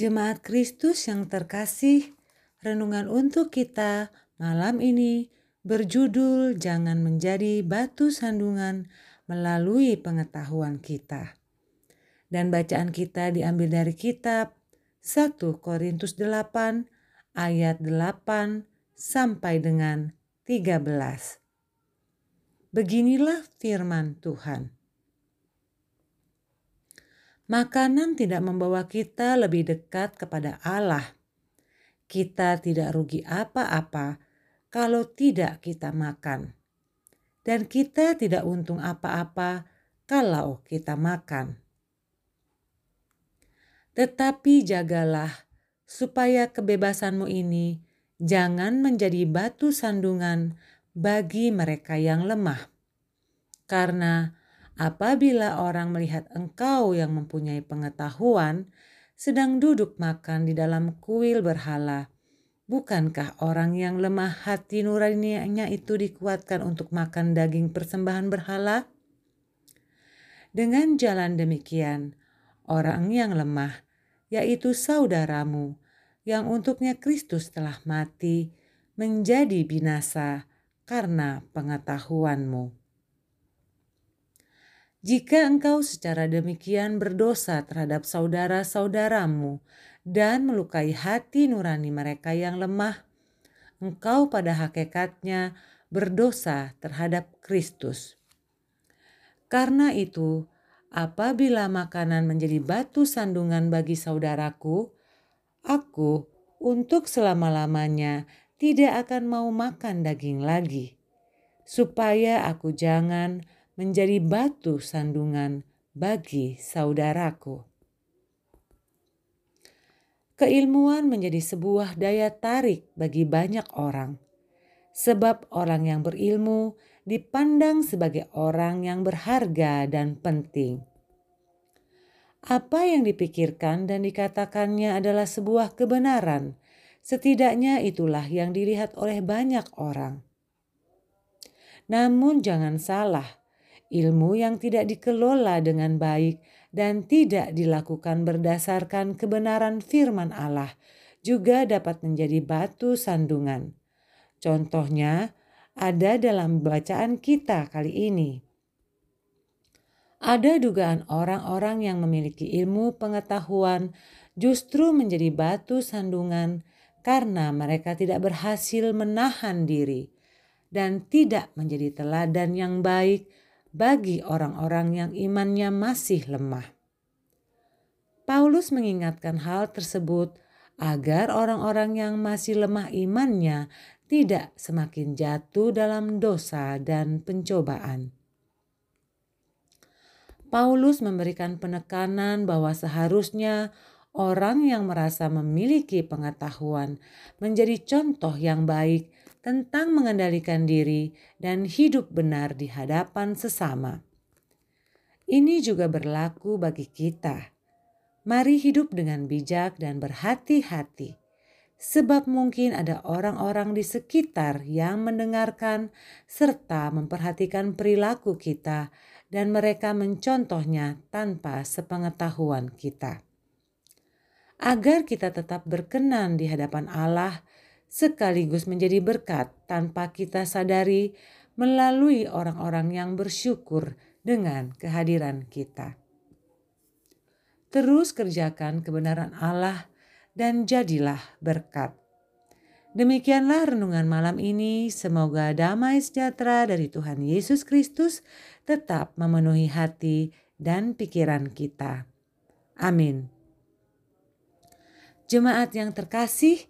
Jemaat Kristus yang terkasih, renungan untuk kita malam ini berjudul "Jangan Menjadi Batu Sandungan Melalui Pengetahuan Kita". Dan bacaan kita diambil dari kitab 1 Korintus 8 ayat 8 sampai dengan 13. Beginilah firman Tuhan. Makanan tidak membawa kita lebih dekat kepada Allah. Kita tidak rugi apa-apa kalau tidak kita makan, dan kita tidak untung apa-apa kalau kita makan. Tetapi jagalah supaya kebebasanmu ini jangan menjadi batu sandungan bagi mereka yang lemah, karena Apabila orang melihat engkau yang mempunyai pengetahuan sedang duduk makan di dalam kuil berhala, bukankah orang yang lemah hati nuraninya itu dikuatkan untuk makan daging persembahan berhala? Dengan jalan demikian, orang yang lemah, yaitu saudaramu, yang untuknya Kristus telah mati, menjadi binasa karena pengetahuanmu. Jika engkau secara demikian berdosa terhadap saudara-saudaramu dan melukai hati nurani mereka yang lemah, engkau pada hakikatnya berdosa terhadap Kristus. Karena itu, apabila makanan menjadi batu sandungan bagi saudaraku, aku untuk selama-lamanya tidak akan mau makan daging lagi, supaya aku jangan menjadi batu sandungan bagi saudaraku. Keilmuan menjadi sebuah daya tarik bagi banyak orang, sebab orang yang berilmu dipandang sebagai orang yang berharga dan penting. Apa yang dipikirkan dan dikatakannya adalah sebuah kebenaran, setidaknya itulah yang dilihat oleh banyak orang. Namun, jangan salah, ilmu yang tidak dikelola dengan baik dan tidak dilakukan berdasarkan kebenaran firman Allah juga dapat menjadi batu sandungan. Contohnya ada dalam bacaan kita kali ini. Ada dugaan orang-orang yang memiliki ilmu pengetahuan justru menjadi batu sandungan karena mereka tidak berhasil menahan diri dan tidak menjadi teladan yang baik bagi orang-orang yang imannya masih lemah. Paulus mengingatkan hal tersebut agar orang-orang yang masih lemah imannya tidak semakin jatuh dalam dosa dan pencobaan. Paulus memberikan penekanan bahwa seharusnya orang yang merasa memiliki pengetahuan menjadi contoh yang baik tentang mengendalikan diri dan hidup benar di hadapan sesama. Ini juga berlaku bagi kita. Mari hidup dengan bijak dan berhati-hati, sebab mungkin ada orang-orang di sekitar yang mendengarkan serta memperhatikan perilaku kita, dan mereka mencontohnya tanpa sepengetahuan kita. Agar kita tetap berkenan di hadapan Allah sekaligus menjadi berkat tanpa kita sadari melalui orang-orang yang bersyukur dengan kehadiran kita. Terus kerjakan kebenaran Allah dan jadilah berkat. Demikianlah renungan malam ini. Semoga damai sejahtera dari Tuhan Yesus Kristus tetap memenuhi hati dan pikiran kita. Amin. Jemaat yang terkasih,